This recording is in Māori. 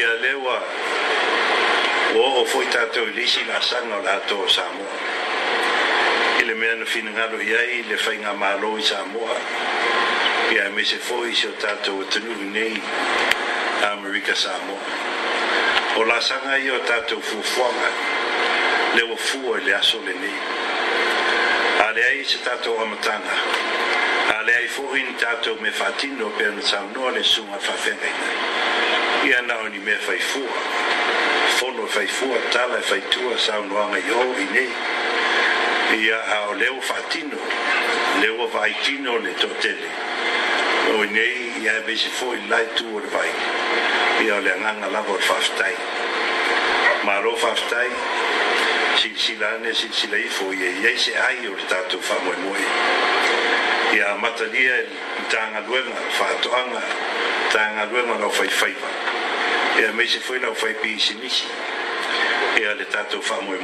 ia lewa o o foi tato i lisi na sanga o lato o Samoa i le mea na finangalo i ai le fai ngā mālo i Samoa i a mese foi si o tato o tenu i nei a Amerika Samoa o la sanga i o tato o fufuanga le o fua i le aso le nei a le ai se tato o amatanga a le ai fuhin tato me fatino pe na saunua le sunga fafenga i nei ia na o ni mea faifua fono e faifua tala e faitua saunoaga i ou i nei ia a o le ua faatino le ua faaitino o le toʻatele o i nei ia e maisi foʻi laitu o le fai ia o le agaga lava o le faafetai ma lo faafetai silisila ane silisila ifo ia iai se ai o le tatou faamoemoe ia matalia i e tagaluega faatoʻaga tagaluega lao faifaiva a mesa foi não foi peixe, e Ja oli tá, tatu famoi